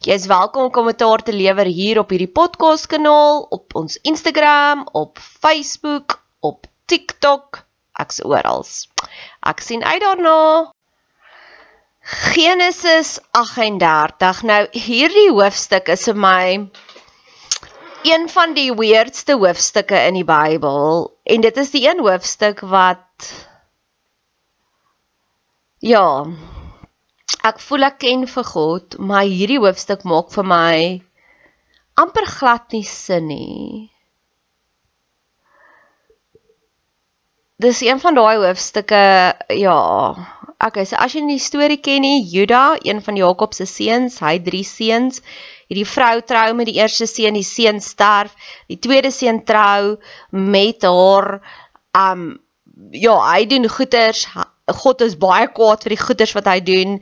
Jy is welkom om kommentaar te lewer hier op hierdie podcast kanaal, op ons Instagram, op Facebook, op TikTok, ek's oral. Ek sien uit daarna. Genesis 38. Nou hierdie hoofstuk is vir my een van die weirdste hoofstukke in die Bybel en dit is die een hoofstuk wat ja, ek voel ek ken vir God, maar hierdie hoofstuk maak vir my amper glad nie sin nie. Dis een van daai hoofstukke, ja. Okay, so as jy die storie ken nie, Juda, een van Jakob se seuns, hy het drie seuns. Hierdie vrou trou met die eerste seun, die seun sterf. Die tweede seun trou met haar um ja, hy doen goeders. God is baie kwaad vir die goeders wat hy doen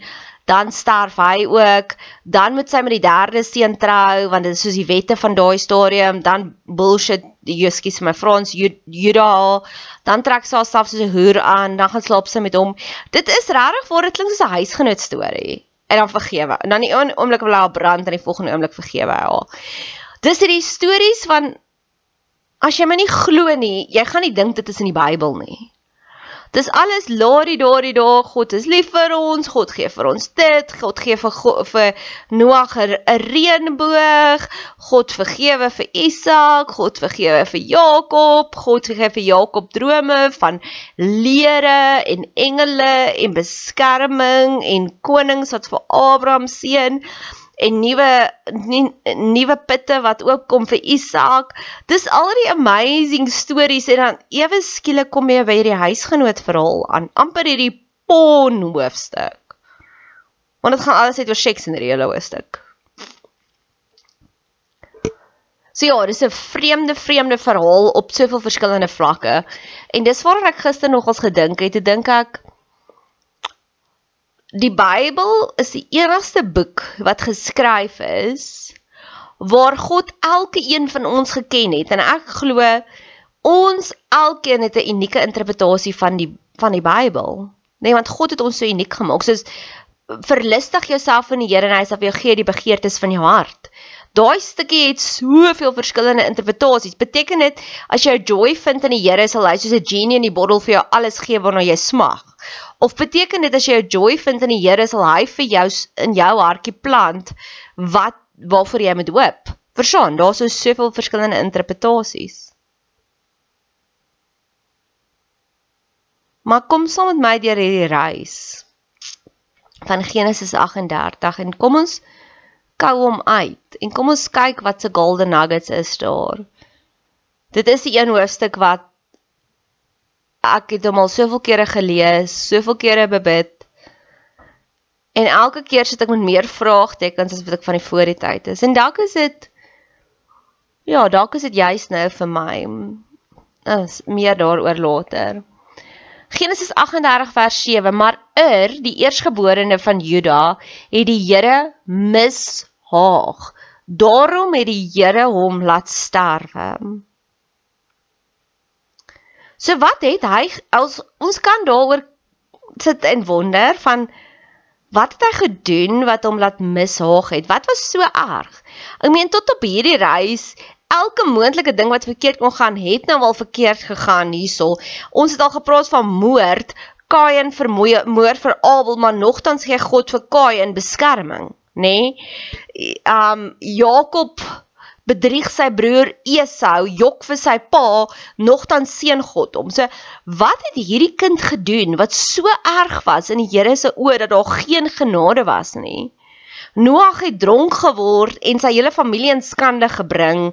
dan sterf hy ook, dan moet sy met die derde seun trou want dit is soos die wette van daai stadium, dan bullshit Juskies my Frans Juda, dan trek sy haarself soos 'n hoer aan, dan gaan slaap sy met hom. Dit is regtig waar dit klink soos 'n huisgenoot storie. En dan vergewe. En dan die oomblik wil hy haar brand en die volgende oomblik vergewe hy haar. Dis hierdie stories van as jy my nie glo nie, jy gaan nie dink dit is in die Bybel nie. Dis alles larie daardie dae. God is lief vir ons. God gee vir ons dit. God gee vir vir Noag 'n reënboog. God vergewe vir Isak. God vergewe vir Jakob. God gee vir Jakob drome van leere en engele en beskerming en konings wat vir Abraham seën en nuwe nuwe pitte wat oopkom vir Isak. Dis al die amazing stories en dan ewe skielik kom jy by hierdie huisgenoot verhaal aan amper hierdie pon hoofstuk. Want dit gaan alles uit oor seks hierdie hele hoofstuk. So ja, dis 'n vreemde vreemde verhaal op soveel verskillende vlakke. En dis waaroor ek gister nogals gedink het. Ek dink ek Die Bybel is die enigste boek wat geskryf is waar God elke een van ons geken het en ek glo ons elkeen het 'n unieke interpretasie van die van die Bybel. Nee, want God het ons so uniek gemaak. Soos verlustig jouself in die Here en hy sal vir jou gee die begeertes van jou hart. Daai stukkie het soveel verskillende interpretasies. Beteken dit as jy joy vind in die Here sal hy soos 'n genie in die bottel vir jou alles gee waarna jy smag? Of beteken dit as jy jou joy vind in die Here, sal hy vir jou in jou hartjie plant wat waarvoor jy moet hoop? Verstaan, daar's so soveel verskillende interpretasies. Maar kom saam met my deur hierdie reis van Genesis 38 en kom ons kou hom uit en kom ons kyk wat se golden nuggets is daar. Dit is die een hoofstuk wat ek het hom al soveel kere gelees, soveel kere bebid. En elke keer sit ek met meer vraagtekens as wat ek van die voor die tyd is. En dalk is dit ja, dalk is dit juist nou vir my. Is meer daaroor later. Genesis 38 vers 7, maar Er, die eersgeborene van Juda, het die Here mishaag. Daarom het die Here hom laat sterwe. So wat het hy as ons kan daaroor sit en wonder van wat het hy gedoen wat hom laat mishaag het? Wat was so erg? Ek meen tot op hierdie reis elke moontlike ding wat verkeerd kon gaan het nou al verkeerd gegaan hierso. Ons het al gepraat van moord, Kain vermoei moord vir Abel, maar nogtans gee God vir Kain beskerming, nê? Nee? Um Jakob bedrieg sy broer Esau, jok vir sy pa, nogtans seën God hom. So wat het hierdie kind gedoen wat so erg was in die Here se oë dat daar geen genade was nie? Noag het dronk geword en sy hele familie in skande gebring.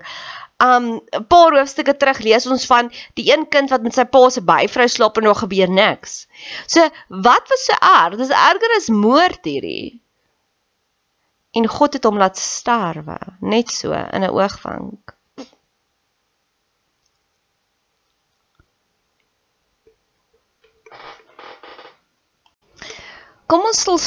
Um 'n paar hoofstukke terug lees ons van die een kind wat met sy pa se byvrou slaap en nog gebeur niks. So wat was so erg? Dis erger as moord hierdie en God het hom laat sterwe net so in 'n oogwink. Kom ons stil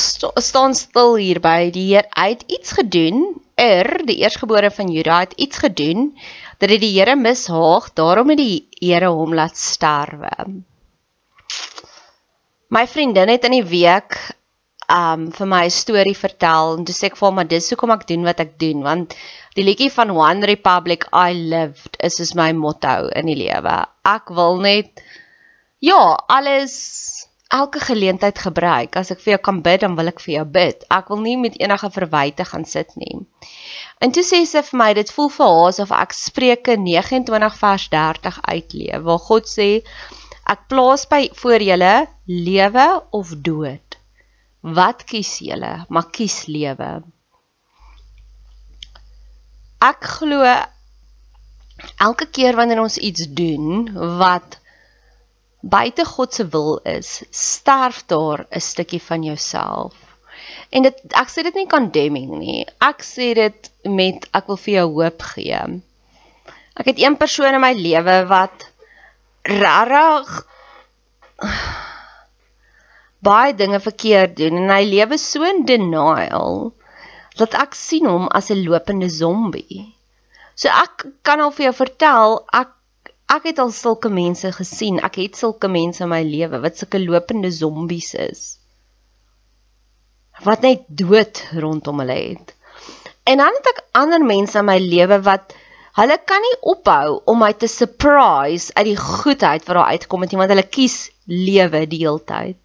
staan stil hier by die Heer uit iets gedoen. Er, die eersgebore van Juda het iets gedoen dat dit die Here mishaag, daarom het die Here hom laat sterwe. My vriendin het in die week um vir my 'n storie vertel en toe sê ek vir hom maar dis hoekom ek doen wat ek doen want die liedjie van One Republic I lived is is my motto in die lewe. Ek wil net ja, alles elke geleentheid gebruik. As ek vir jou kan bid, dan wil ek vir jou bid. Ek wil nie met enige verwyte gaan sit nie. En toe sê sy vir my dit voel vir haar asof ek Spreuke 29 vers 30 uitleef waar God sê ek plaas by voor julle lewe of dood. Wat kies julle? Maar kies lewe. Ek glo elke keer wanneer ons iets doen wat buite God se wil is, sterf daar 'n stukkie van jouself. En dit ek sê dit nie condemning nie. Ek sê dit met ek wil vir jou hoop gee. Ek het een persoon in my lewe wat rarig baie dinge verkeerd doen en hy lewe so in denial dat ek sien hom as 'n lopende zombie. So ek kan al vir jou vertel, ek ek het al sulke mense gesien. Ek het sulke mense in my lewe wat sulke lopende zombies is. Wat net dood rondom hulle het. En dan het ek ander mense in my lewe wat hulle kan nie ophou om my te surprise uit die goedheid wat daar uitkom met iemand hulle kies lewe die hele tyd.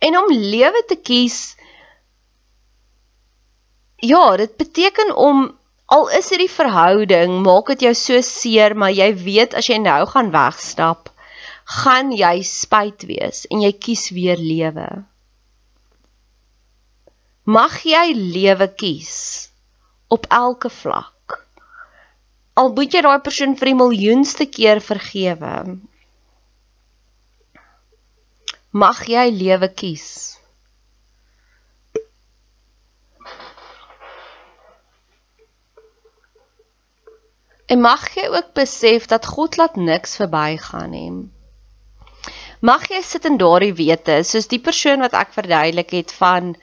En om lewe te kies Ja, dit beteken om al is dit die verhouding, maak dit jou so seer, maar jy weet as jy nou gaan wegstap, gaan jy spyt wees en jy kies weer lewe. Mag jy lewe kies op elke vlak. Al moet jy daai persoon vir die miljoenste keer vergewe, mag jy lewe kies. En mag jy ook besef dat God laat niks verbygaan nie. Mag jy sit in daardie wete, soos die persoon wat ek verduidelik het van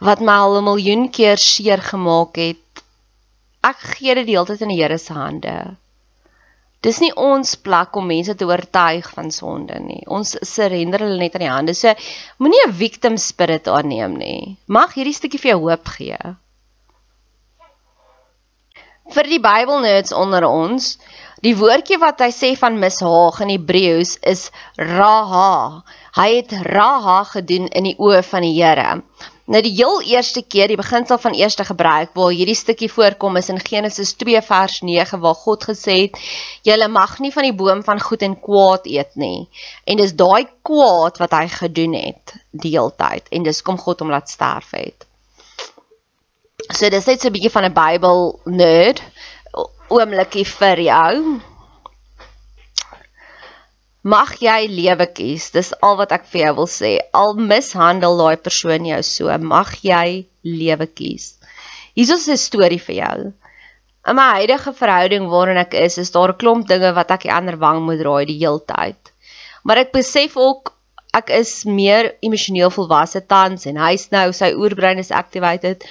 wat my al 'n miljoen keer seer gemaak het. Ek gee dit die hele tyd in die Here se hande. Dis nie ons plek om mense te oortuig van sonde nie. Ons surrender hulle net aan die hande. So moenie 'n victim spirit aanneem nie. Mag hierdie stukkie vir jou hoop gee. Vir die Bybelnerds onder ons, die woordjie wat hy sê van mishaag in Hebreëus is raha. Hy het raha gedoen in die oë van die Here. Nou die heel eerste keer, die beginsel van eerste gebruik waar hierdie stukkie voorkom is in Genesis 2 vers 9 waar God gesê het: "Julle mag nie van die boom van goed en kwaad eet nie." En dis daai kwaad wat hy gedoen het die hele tyd en dis kom God hom laat sterf het. So dis net so 'n bietjie van 'n Bybel nerd oomlikie vir jou. Mag jy lewe kies. Dis al wat ek vir jou wil sê. Al mishandel daai persoon jou so, mag jy lewe kies. Hier is 'n storie vir jou. In my huidige verhouding waarin ek is, is daar 'n klomp dinge wat ek die ander wang moet draai die heeltyd. Maar ek besef ook ek is meer emosioneel volwasse tans en hy's nou sy oerbrein is activated.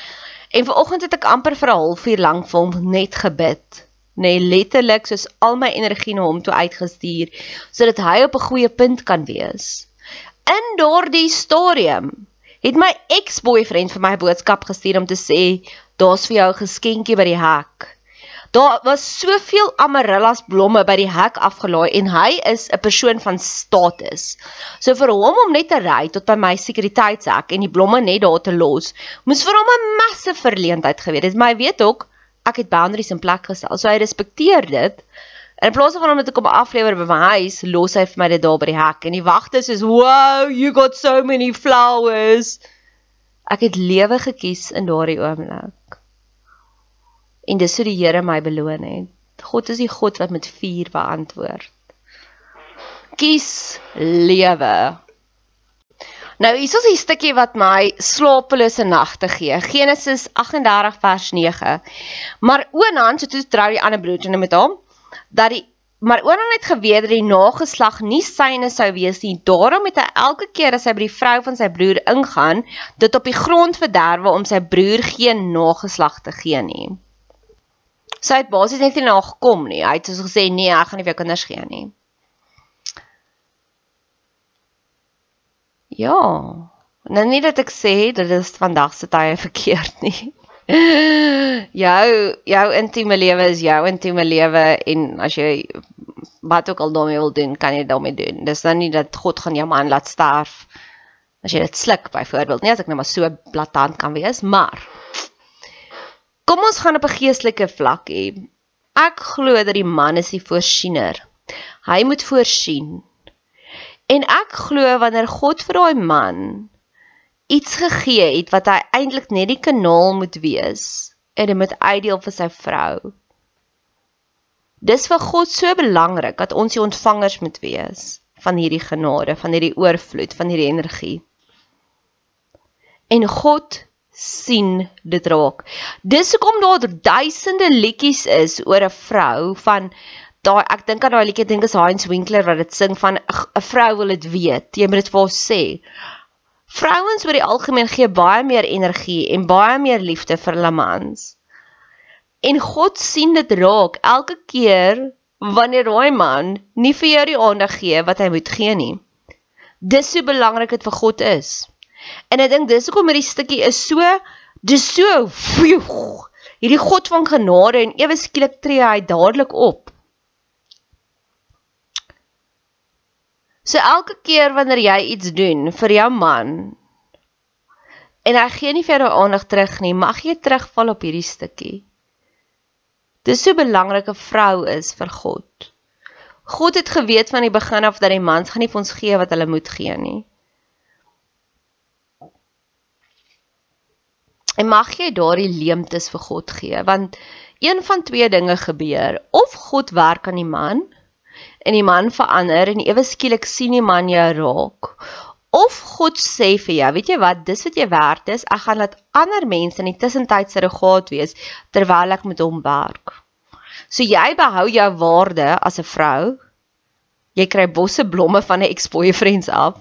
En vanoggend het ek amper vir 'n halfuur lank vir hom net gebid nê nee, letterlik soos al my energie na hom toe uitgestuur sodat hy op 'n goeie punt kan wees. In daardie stadium het my ex-boyfriend vir my boodskap gestuur om te sê daar's vir jou 'n geskenkie by die hek. Daar was soveel amarellas blomme by die hek afgelaai en hy is 'n persoon van status. So vir hom om net te ry tot by my sekuriteitshek en die blomme net daar te los, moes vir hom 'n massive verleentheid gewees het. Hy weet ook ek het boundaries in plek gestel. So hy respekteer dit. In plaas van om dit te kom aflewer by my huis, los hy vir my dit daar by die hek en die wagte is wow, you got so many flowers. Ek het lewe gekies in daardie oomblik. En dis hoe die Here my beloon het. God is die God wat met vuur beantwoord. Kies lewe. Nou hier is 'n stukkie wat my slapelose nagte gee. Genesis 38 vers 9. Maar Onan, so toe trou die ander broer en met hom, dat die maar Onan het geweet dat die nageslag nie syne sou wees nie. Daarom het hy elke keer as hy by die vrou van sy broer ingaan, dit op die grond verderwe om sy broer geen nageslag te gee nie. Sy het basies net nie na gekom nie. Hy het soos gesê nee, ek gaan nie vir jou kinders gee nie. Ja. Nou nie dat ek sê dit is vandag se tye verkeerd nie. jou jou intieme lewe is jou intieme lewe en as jy wat ook al daarmee wil doen, kan jy daarmee doen. Dis nou nie dat God gaan jou man laat sterf as jy dit sluk byvoorbeeld nie as ek nou maar so blaatant kan wees, maar kom ons gaan op 'n geestelike vlak hê. Ek glo dat die man is die voorsiener. Hy moet voorsien. En ek glo wanneer God vir daai man iets gegee het wat hy eintlik net die kanaal moet wees en dit moet uitdeel vir sy vrou. Dis vir God so belangrik dat ons die ontvangers moet wees van hierdie genade, van hierdie oorvloed, van hierdie energie. En God sien dit raak. Dis hoekom daar duisende liedjies is oor 'n vrou van daai ek dink aan daai liedjie dink is Heinz Winkler wat dit sing van 'n vrou wil dit weet. Jy moet dit vir haar sê. Vrouens oor die algemeen gee baie meer energie en baie meer liefde vir hulle mans. En God sien dit raak elke keer wanneer daai man nie vir jou die aandag gee wat hy moet gee nie. Dis so belangrik dit vir God is. En ek dink dis hoekom hierdie stukkie is so dis so hierdie God van genade en ewe skielik tree hy dadelik op. So elke keer wanneer jy iets doen vir jou man en hy gee nie vir jou aandag terug nie, mag jy terugval op hierdie stukkie. Dis so belangrik 'n vrou is vir God. God het geweet van die begin af dat die mans gaan nie vir ons gee wat hulle moet gee nie. En mag jy daardie leemtes vir God gee want een van twee dinge gebeur of God werk aan die man en die man verander en ewe skielik sien die man jou raak. Of God sê vir jou, weet jy wat, dis wat jy werd is, ek gaan laat ander mense in die tussentyd se regaat wees terwyl ek met hom werk. So jy behou jou waarde as 'n vrou. Jy kry bosse blomme van 'n ex-boyfriends af.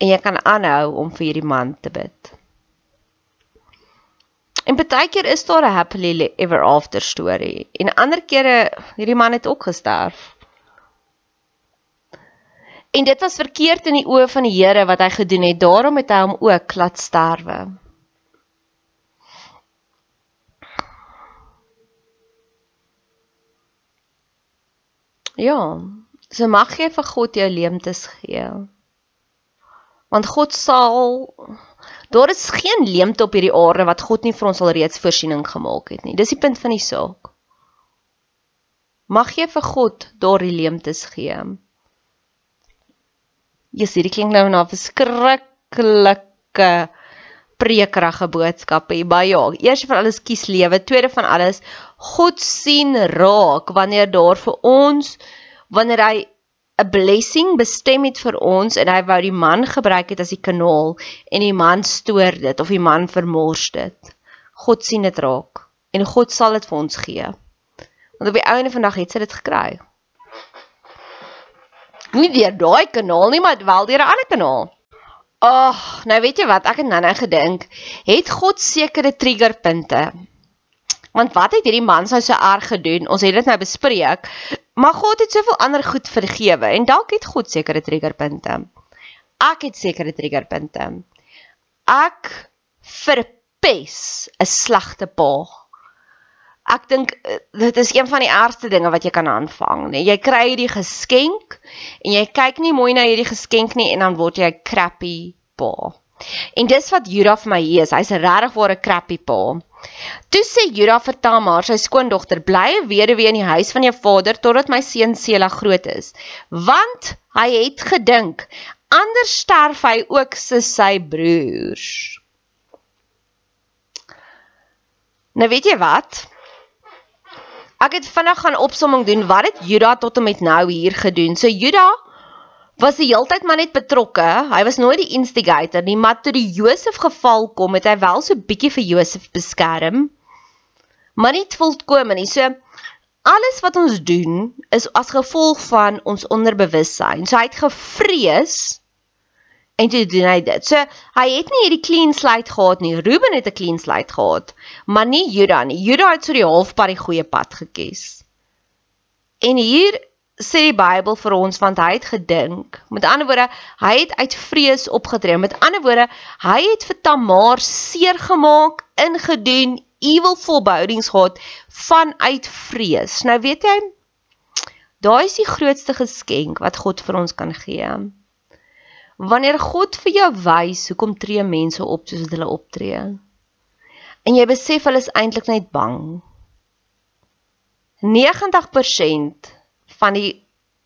En jy kan aanhou om vir hierdie man te bid. En baie keer is daar 'n happily ever after storie. En ander kere hierdie man het ook gesterf. En dit was verkeerd in die oë van die Here wat hy gedoen het. Daarom het hy hom ook laat sterwe. Ja, so mag jy vir God jou leemtes gee. Want God sal Daar is geen leemte op hierdie aarde wat God nie vir ons al reeds voorsiening gemaak het nie. Dis die punt van die saak. Mag jy vir God daardie leemtes gee. Jesus, hierdie klink nou na 'n verskriklike prekerige boodskappe. Maar ja, eers van alles kies lewe, tweede van alles God sien raak wanneer daar vir ons wanneer hy 'n blessing bestem het vir ons en hy wou die man gebruik het as die kanaal en die man stoor dit of die man vermors dit. God sien dit raak en God sal dit vir ons gee. Want op die einde van die dag het sy dit gekry. Nie deur daai kanaal nie, maar wel deur 'n ander kanaal. Ag, oh, nou weet jy wat, ek het nou-nou gedink, het God sekere triggerpunte Want wat het hierdie man sou so erg gedoen? Ons het dit nou bespreek. Maar God het soveel ander goed vergewe en dalk het God sekere triggerpunte. Ek het sekere triggerpunte. Ek verpes 'n slegte pa. Ek dink eh, dit is een van die ergste dinge wat jy kan aanvang, nee. Jy kry hierdie geskenk en jy kyk nie mooi na hierdie geskenk nie en dan word jy 'n crappy pa. En dis wat Juda vir my is. Hy's regtig 'n crappy pa. Toe sê Juda vir Tamar, sy skoondogter, bly 'n weduwee in die huis van jou vader totdat my seun Sela groot is, want hy het gedink anders sterf hy ook soos sy broers. Nou weet jy wat? Ek het vinnig gaan opsomming doen wat het Juda tot en met nou hier gedoen. So Juda was die heeltyd maar net betrokke. Hy was nooit die instigator nie, maar toe die Josef geval kom, het hy wel so bietjie vir Josef beskerm. Maar nie volkome nie. So alles wat ons doen is as gevolg van ons onderbewussyn. So hy het gevrees en toe doen hy dit. So hy het nie hierdie clean slate gehad nie. Ruben het 'n clean slate gehad, maar nie Juda nie. Juda het so die halfpad die goeie pad gekies. En hier sê die Bybel vir ons want hy het gedink. Met ander woorde, hy het uit vrees opgetree. Met ander woorde, hy het vir Tamar seer gemaak, ingedoen, evil volhoudings gehad vanuit vrees. Nou weet jy, daai is die grootste geskenk wat God vir ons kan gee. Wanneer God vir jou wys hoekom tree mense op soos hulle optree. En jy besef hulle is eintlik net bang. 90% van die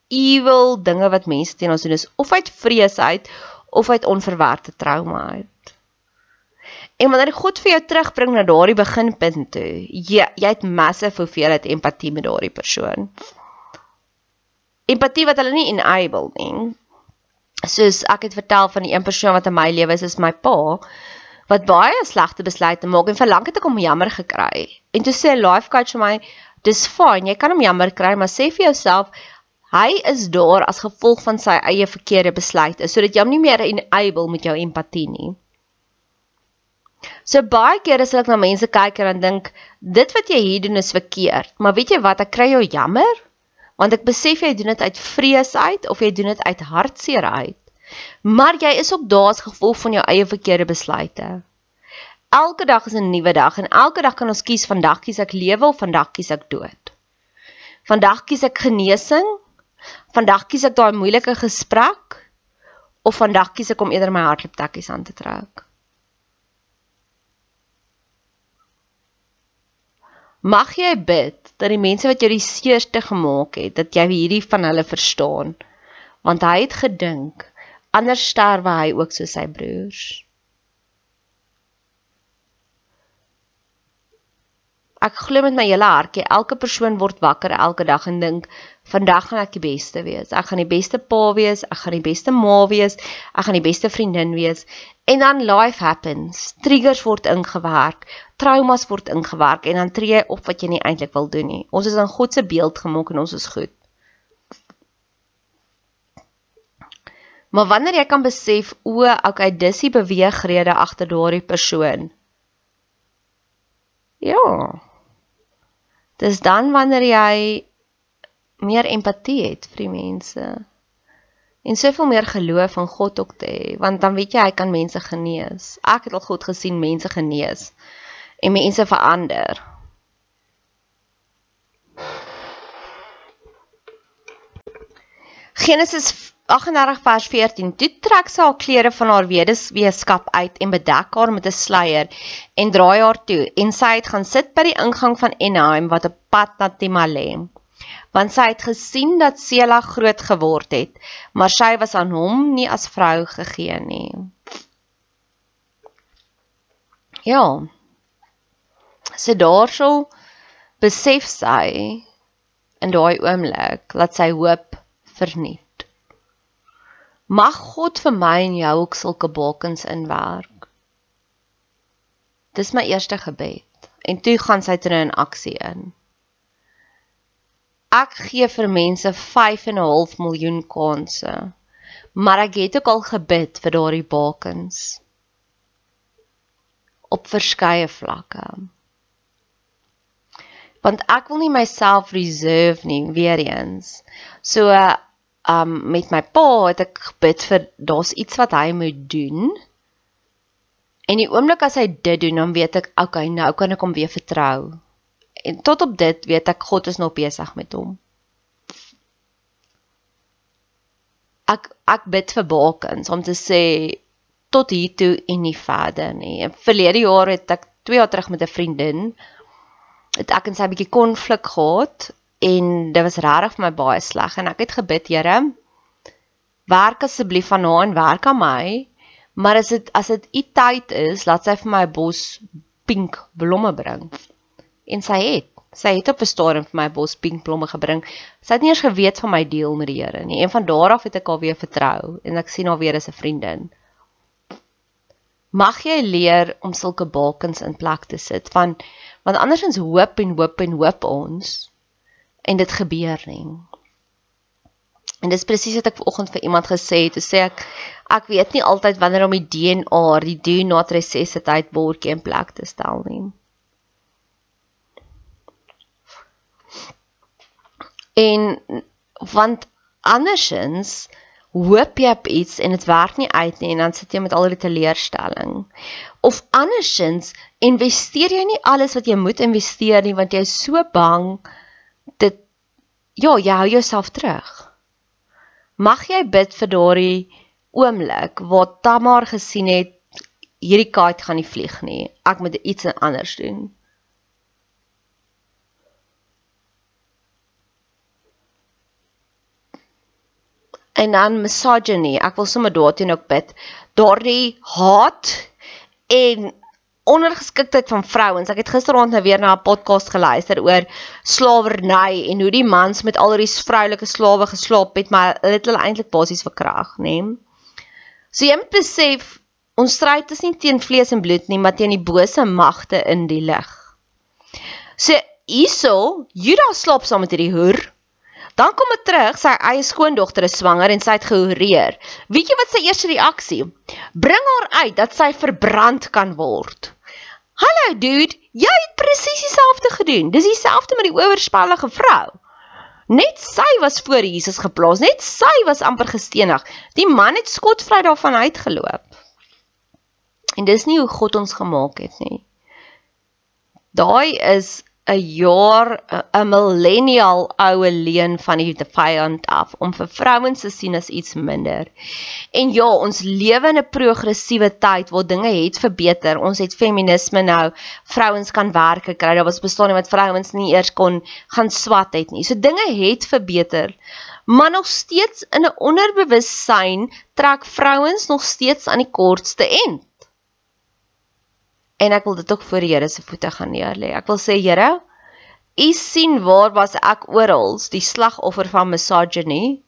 evil dinge wat mense teen ons doen is of uit vrees uit of uit onverwerkte trauma uit. En wanneer God vir jou terugbring na daardie beginpunt toe, jy jy het massive hoeveelheid empatie met daardie persoon. Empatie wat hulle nie enable nie. Soos ek het vertel van die een persoon wat in my lewe is, is my pa wat baie slegte besluite maak en verlang het ek om jammer gekry. En toe sê 'n life coach vir my, Dis fyn, jy kan hom jammer kry, maar sê vir jouself hy is daar as gevolg van sy eie verkeerde besluite, sodat jy hom nie meer enable met jou empatie nie. So baie kere as ek na mense kyk en dan dink dit wat jy hier doen is verkeerd, maar weet jy wat, ek kry jou jammer want ek besef jy doen dit uit vrees uit of jy doen dit uit hartseer uit. Maar jy is ook daar as gevolg van jou eie verkeerde besluite. Elke dag is 'n nuwe dag en elke dag kan ons kies vandag kies ek lewe of vandag kies ek dood. Vandag kies ek genesing. Vandag kies ek daai moeilike gesprek of vandag kies ek om eerder my hartkloptekkies aan te trek. Mag jy bid dat die mense wat jou die seerste gemaak het, dat jy hierdie van hulle verstaan, want hy het gedink anders sterwe hy ook soos sy broers. Ek glo met my hele hartjie elke persoon word wakker elke dag en dink vandag gaan ek die beste wees. Ek gaan die beste pa wees, ek gaan die beste ma wees, ek gaan die beste vriendin wees. En dan life happens. Triggers word ingewerk, traumas word ingewerk en dan tree jy op wat jy nie eintlik wil doen nie. Ons is in God se beeld gemaak en ons is goed. Maar wanneer jy kan besef o, okay, dis die beweegrede agter daardie persoon. Ja. Dis dan wanneer jy meer empatie het vir die mense en soveel meer geloof in God ook te hê, want dan weet jy hy kan mense genees. Ek het al God gesien mense genees en mense verander. Genesis 38 vers 14 toe trek sy haar klere van haar weduweeskap uit en bedek haar met 'n sluier en draai haar toe en sy het gaan sit by die ingang van Enaim wat op pad na Tima lê want sy het gesien dat Sela groot geword het maar sy was aan hom nie as vrou gegee nie. Ja. Sy daarso besef sy in daai oomblik dat sy hoop verniet Mag God vir my en jou ook sulke balkens inwerk. Dis my eerste gebed en toe gaan sy terug in aksie in. Ek gee vir mense 5 en 'n half miljoen kansse. Maar ek het ook al gebid vir daardie balkens op verskeie vlakke. Want ek wil nie myself reserve nie weer eens. So um met my pa het ek gebid vir daar's iets wat hy moet doen. En die oomblik as hy dit doen, dan weet ek, okay, nou kan ek hom weer vertrou. En tot op dit weet ek God is nog besig met hom. Ek ek bid vir bakens om te sê tot hier toe en nie verder nie. In verlede jaar het ek 2 jaar terug met 'n vriendin het ek en sy 'n bietjie konflik gehad en dit was regtig vir my baie sleg en ek het gebid Here werk asseblief van haar en werk aan my maar as dit as dit u tyd is laat sy vir my 'n bos pink blomme bring. En sy het sy het op 'n stadium vir my 'n bos pink blomme gebring. Sy het nie eers geweet van my deel met die Here nie. En van daar af het ek haar weer vertrou en ek sien haar weer as 'n vriendin. Mag jy leer om sulke balkens in plek te sit van want andersins hoop en hoop en hoop ons en dit gebeur nie. En dis presies wat ek vanoggend vir iemand gesê het, toe sê ek ek weet nie altyd wanneer om die DNA, die do not resuscitate bordjie in plek te stel nie. En want andersins hoop jy op iets en dit werk nie uit nie en dan sit jy met al die teleurstelling. Of andersins investeer jy nie alles wat jy moet investeer nie want jy is so bang dit ja, jy hou jouself terug. Mag jy bid vir daardie oomblik waar Tamar gesien het hierdie kaart gaan nie vlieg nie. Ek moet iets anders doen. En dan misogyny. Ek wil sommer daarteen ook bid. Daardie haat en ondergeskiktheid van vrouens. Ek het gisteraand nou weer na 'n podcast geluister oor slawerny en hoe die mans met al hierdie vroulike slawe geslaap het, maar hulle het hulle eintlik basies verkrag, nê? So jy moet besef ons stryd is nie teen vlees en bloed nie, maar teen die bose magte in die lig. So hierso, Judas slaap saam met hierdie hoer. Dan kom dit terug, sy eie skoondogter is swanger en sy het gehoreer. Weet jy wat sy eerste reaksie? Bring haar uit dat sy verbrand kan word. Hallo dude, jy het presies dieselfde gedoen. Dis dieselfde met die oorspellige vrou. Net sy was voor Jesus geplaas, net sy was amper gestenig. Die man het skotvry daarvan uitgeloop. En dis nie hoe God ons gemaak het nie. Daai is 'n jaar 'n millennial oue leen van die vyand af om vir vrouens te sien as iets minder. En ja, ons lewe in 'n progressiewe tyd waar dinge het verbeter. Ons het feminisme nou. Vrouens kan werke kry. Daar was bestaan nie wat vrouens nie eers kon gaan swat het nie. So dinge het verbeter. Maar nog steeds in 'n onderbewussyn trek vrouens nog steeds aan die kortste end en ek wil dit ook voor die Here se voete gaan neerlê. Ek wil sê Here, U sien waar was ek oral, die slagoffer van misogyny.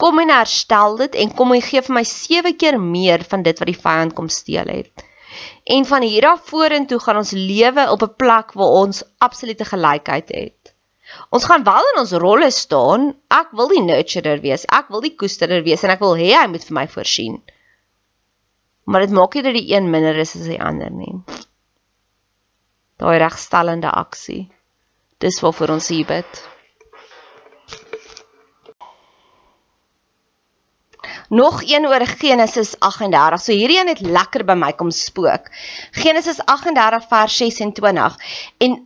Kom en herstel dit en kom en gee vir my 7 keer meer van dit wat die vyand kom steel het. En van hier af vorentoe gaan ons lewe op 'n plek waar ons absolute gelykheid het. Ons gaan wel in ons rolle staan. Ek wil die nurturer wees. Ek wil die koesterer wees en ek wil hê hy moet vir my voorsien maar dit maak nie dat die een minder is as die ander nie. Daai regstellende aksie. Dis waarvoor ons hier bid. Nog een oor Genesis 38. So hierdie een het lekker by my kom spook. Genesis 38 vers 26 en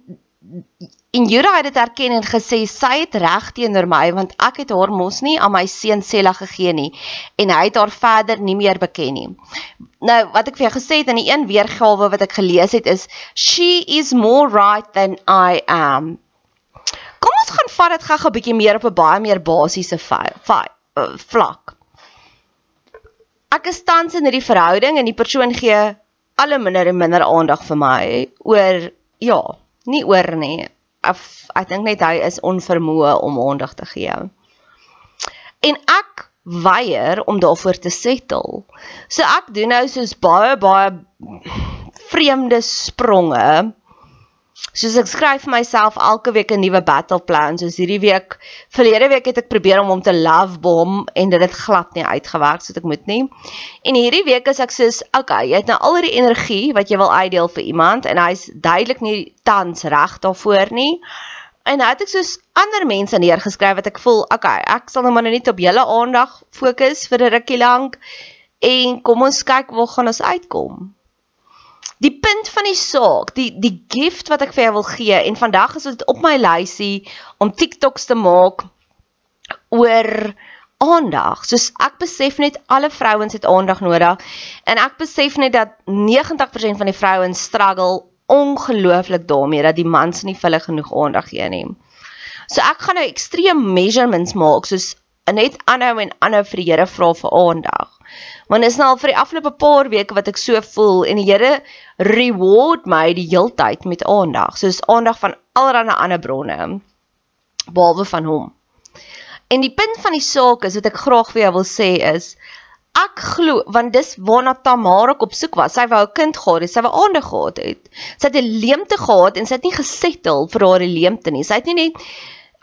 en Juda het dit erken en gesê sy het reg teenoor my want ek het haar mos nie aan my seun Sela gegee nie en hy het haar verder nie meer beken nie. Nou wat ek vir jou gesê het in die een weergawe wat ek gelees het is she is more right than I am. Kom ons gaan vat dit gou 'n bietjie meer op 'n baie meer basiese uh, vlak. Ek is tans in hierdie verhouding en die persoon gee alle minder en minder aandag vir my oor ja, nie oor nie. Af, ek dink net hy is onvermoë om aandag te gee. En ek weier om daarvoor te settle. So ek doen nou soos baie baie vreemde spronge soos ek skryf vir myself elke week 'n nuwe battle plan soos hierdie week verlede week het ek probeer om hom te love bomb en dit het glad nie uitgewerk soos ek moet nie. En hierdie week is ek soos okay jy het nou al die energie wat jy wil uitdeel vir iemand en hy's duidelik nie tans reg daarvoor nie. En nou het ek soos ander mense neergeskryf wat ek voel okay ek sal nou maar net op julle aandag fokus vir 'n rukkie lank en kom ons kyk waar gaan ons uitkom die punt van die saak, die die gift wat ek vir jou wil gee en vandag is dit op my lysie om TikToks te maak oor aandag. Soos ek besef net alle vrouens het aandag nodig en ek besef net dat 90% van die vrouens struggle ongelooflik daarmee dat die mans nie vir hulle genoeg aandag gee nie. So ek gaan nou ekstreem measurements maak soos net aanhou en aanhou vir die Here vra vir aandag. Want is nou al vir die afgelope paar weke wat ek so voel en die Here reward my die heeltyd met aandag, soos aandag van allerlei ander bronne behalwe van hom. En die punt van die saak is wat ek graag vir jou wil sê is ek glo want dis waarna Tamara op soek was. Sy wou 'n kind gehad het, sy wou aandag gehad het. Sy het 'n leemte gehad en sy het nie gesettel vir haar leemte nie. Sy het nie net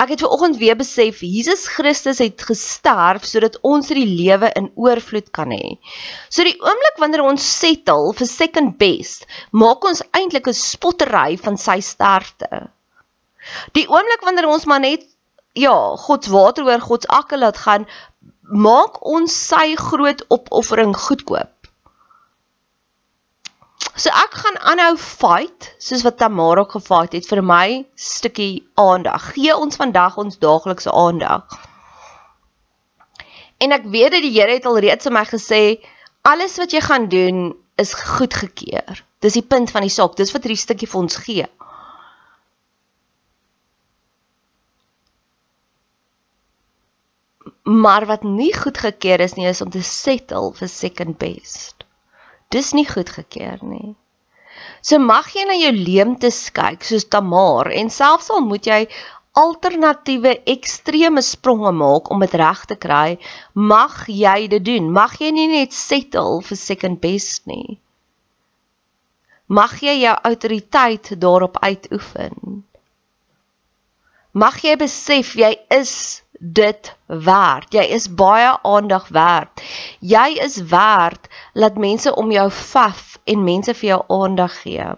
Ek het ver oggend weer besef Jesus Christus het gesterf sodat ons hierdie lewe in oorvloed kan hê. So die oomblik wanneer ons settle vir second best, maak ons eintlik 'n spottery van sy sterfte. Die oomblik wanneer ons maar net ja, God se water oor God se akker laat gaan, maak ons sy groot opoffering goedkoop. So ek gaan aanhou fight soos wat Tamara gefight het vir my stukkie aandag. Gee ons vandag ons daaglikse aandag. En ek weet dat die Here het al reeds aan my gesê alles wat jy gaan doen is goedgekeur. Dis die punt van die saak. Dis wat hierdie stukkie vir ons gee. Maar wat nie goedgekeur is nie is om te settle vir second best. Dis nie goedgekeur nie. So mag jy na jou leemtes kyk soos Tamar en selfs al moet jy alternatiewe ekstreme spronge maak om dit reg te kry, mag jy dit doen. Mag jy nie net settle vir second best nie. Mag jy jou autoriteit daarop uitoefen. Mag jy besef jy is dit werd. Jy is baie aandag werd. Jy is werd dat mense om jou vaf en mense vir jou aandag gee.